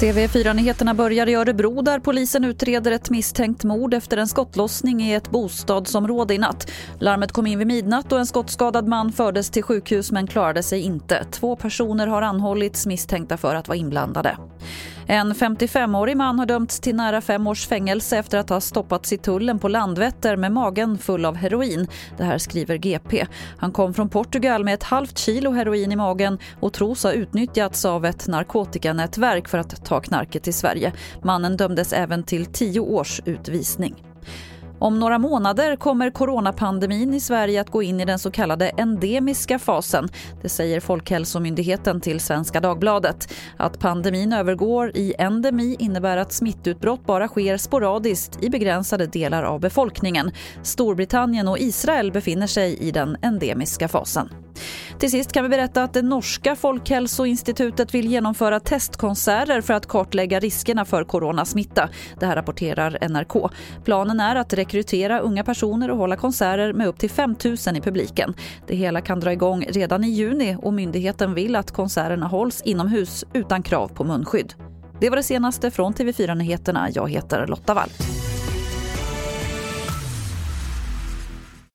TV4-nyheterna börjar i Örebro där polisen utreder ett misstänkt mord efter en skottlossning i ett bostadsområde i natt. Larmet kom in vid midnatt och en skottskadad man fördes till sjukhus men klarade sig inte. Två personer har anhållits misstänkta för att vara inblandade. En 55-årig man har dömts till nära fem års fängelse efter att ha stoppats i tullen på Landvetter med magen full av heroin. Det här skriver GP. Han kom från Portugal med ett halvt kilo heroin i magen och tros ha utnyttjats av ett narkotikanätverk för att ta knarket till Sverige. Mannen dömdes även till tio års utvisning. Om några månader kommer coronapandemin i Sverige att gå in i den så kallade endemiska fasen. Det säger Folkhälsomyndigheten till Svenska Dagbladet. Att pandemin övergår i endemi innebär att smittutbrott bara sker sporadiskt i begränsade delar av befolkningen. Storbritannien och Israel befinner sig i den endemiska fasen. Till sist kan vi berätta att det norska folkhälsoinstitutet vill genomföra testkonserter för att kartlägga riskerna för coronasmitta. Det här rapporterar NRK. Planen är att rekrytera unga personer och hålla konserter med upp till 5 000 i publiken. Det hela kan dra igång redan i juni och myndigheten vill att konserterna hålls inomhus utan krav på munskydd. Det var det senaste från TV4 Nyheterna. Jag heter Lotta Wall.